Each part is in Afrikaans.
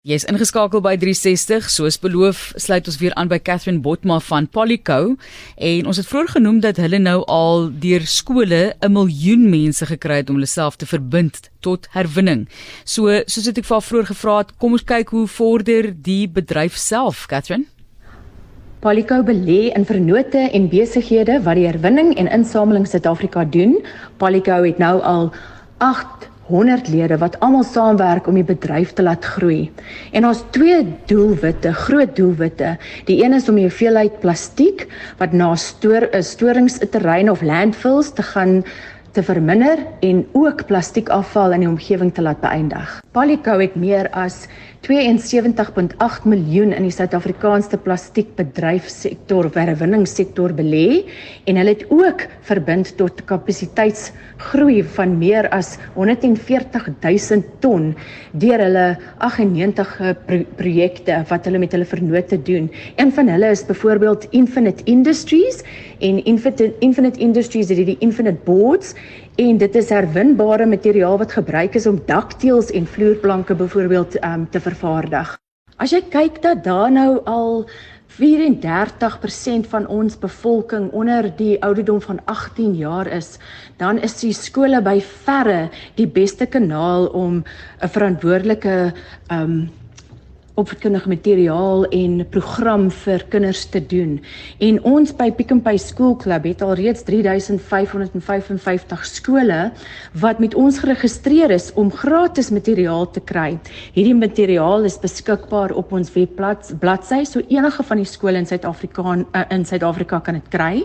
Jy's ingeskakel by 360. Soos beloof, sluit ons weer aan by Catherine Botma van Polyco en ons het vroeër genoem dat hulle nou al deur skole 'n miljoen mense gekry het om hulle self te verbind tot herwinning. So, soos ek vir vroeër gevra het, kom ons kyk hoe vorder die bedryf self, Catherine. Polyco belê in vennote en besighede wat die herwinning en insameling Suid-Afrika doen. Polyco het nou al 8 100 lede wat almal saamwerk om die bedryf te laat groei. En ons twee doelwitte, groot doelwitte. Die een is om die hoeveelheid plastiek wat na stoor eh, storingsterreine of landfills te gaan te verminder en ook plastiekafval in die omgewing te laat beëindig. Polyco het meer as 72.8 miljoen in die Suid-Afrikaanse plastiekbedryfsektor herwinningssektor belê en hulle het ook verbind tot kapasiteitsgroei van meer as 140 000 ton deur hulle 98 pro projekte wat hulle met hulle vennote doen. Een van hulle is byvoorbeeld Infinite Industries en Infinite Infinite Industries het die Infinite Boards en dit is herwinbare materiaal wat gebruik is om dakteels en vloerplanke byvoorbeeld um, te vervaardig. As jy kyk dat daar nou al 34% van ons bevolking onder die ouderdom van 18 jaar is, dan is die skole by verre die beste kanaal om 'n verantwoordelike um opvoedkundige materiaal en program vir kinders te doen. En ons by Pick n Pay School Club het al reeds 3555 skole wat met ons geregistreer is om gratis materiaal te kry. Hierdie materiaal is beskikbaar op ons webblad bladsy, so enige van die skole in Suid-Afrika uh, in Suid-Afrika kan dit kry.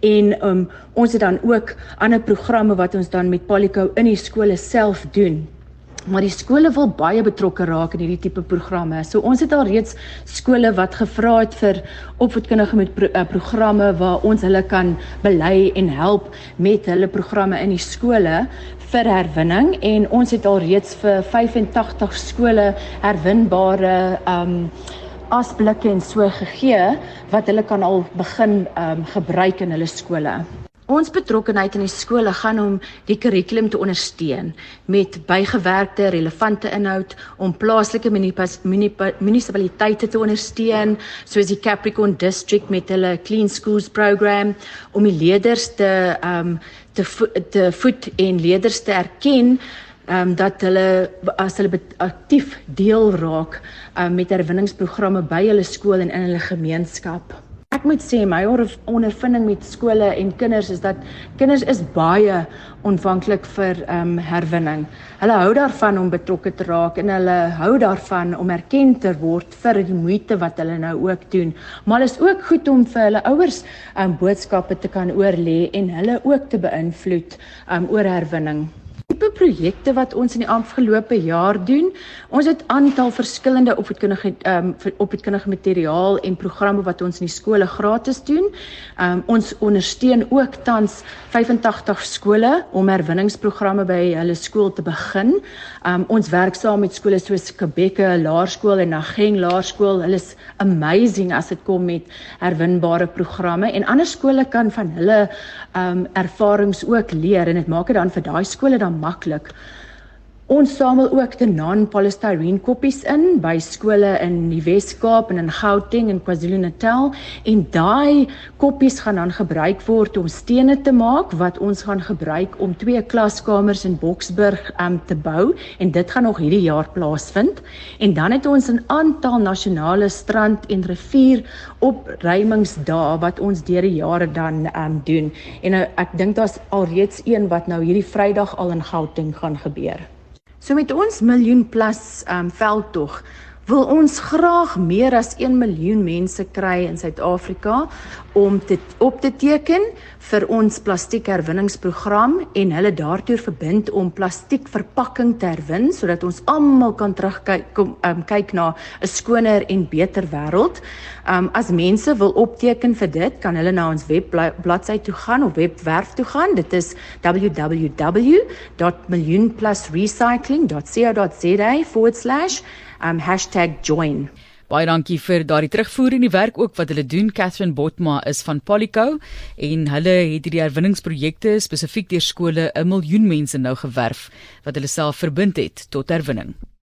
En um, ons het dan ook ander programme wat ons dan met Polyco in die skole self doen maar die skole wil baie betrokke raak in hierdie tipe programme. So ons het al reeds skole wat gevra het vir opvoedkundige met pro, uh, programme waar ons hulle kan belei en help met hulle programme in die skole vir herwinning en ons het al reeds vir 85 skole herwinbare um asblikke en so gegee wat hulle kan al begin um gebruik in hulle skole. Ons betrokkenheid in die skole gaan om die kurrikulum te ondersteun met bygewerkte relevante inhoud om plaaslike munisipaliteite te ondersteun soos die Capricorn District met hulle Clean Schools program om die leerders te um te vo te voed en leerders te erken um dat hulle as hulle aktief deel raak um, met herwinningsprogramme by hulle skool en in hulle gemeenskap. Ek moet sê my ondervinding met skole en kinders is dat kinders is baie ontvanklik vir ehm um, herwinning. Hulle hou daarvan om betrokke te raak en hulle hou daarvan om erken te word vir die moeite wat hulle nou ook doen. Maar dit is ook goed om vir hulle ouers ehm um, boodskappe te kan oorlê en hulle ook te beïnvloed ehm um, oor herwinning projekte wat ons in die afgelope jaar doen. Ons het aantal verskillende opvoedkundige ehm um, opvoedkundige materiaal en programme wat ons in die skole gratis doen. Ehm um, ons ondersteun ook tans 85 skole om herwinningsprogramme by hulle skool te begin. Ehm um, ons werk saam met skole soos Kebeke Laerskool en Nageng Laerskool. Hulle is amazing as dit kom met herwinbare programme en ander skole kan van hulle ehm um, ervarings ook leer en dit maak dit dan vir daai skole dan maklik. شلک Ons samel ook te non-polystyrene koppies in by skole in die Wes-Kaap en in Gauteng en KwaZulu-Natal en daai koppies gaan dan gebruik word om stene te maak wat ons gaan gebruik om twee klaskamers in Boksburg um, te bou en dit gaan nog hierdie jaar plaasvind. En dan het ons 'n aantal nasionale strand en rivier opruimingsdae wat ons deur die jare dan um, doen. En uh, ek dink daar's alreeds een wat nou hierdie Vrydag al in Gauteng gaan gebeur. So met ons miljoen plus um veldtog wil ons graag meer as 1 miljoen mense kry in Suid-Afrika om dit op te teken vir ons plastiekherwinningsprogram en hulle daartoe verbind om plastiekverpakking te herwin sodat ons almal kan terugkyk kom um, kyk na 'n skoner en beter wêreld. Um as mense wil opteken vir dit, kan hulle na ons webbladsy toe gaan of webwerf toe gaan. Dit is www.millionplusrecycling.co.za/. Um #join. Baie dankie vir daardie terugvoer in die werk ook wat hulle doen. Catherine Botma is van Polyco en hulle het hierdie herwinningsprojekte spesifiek deur skole 'n miljoen mense nou gewerf wat hulle self verbind het tot herwinning.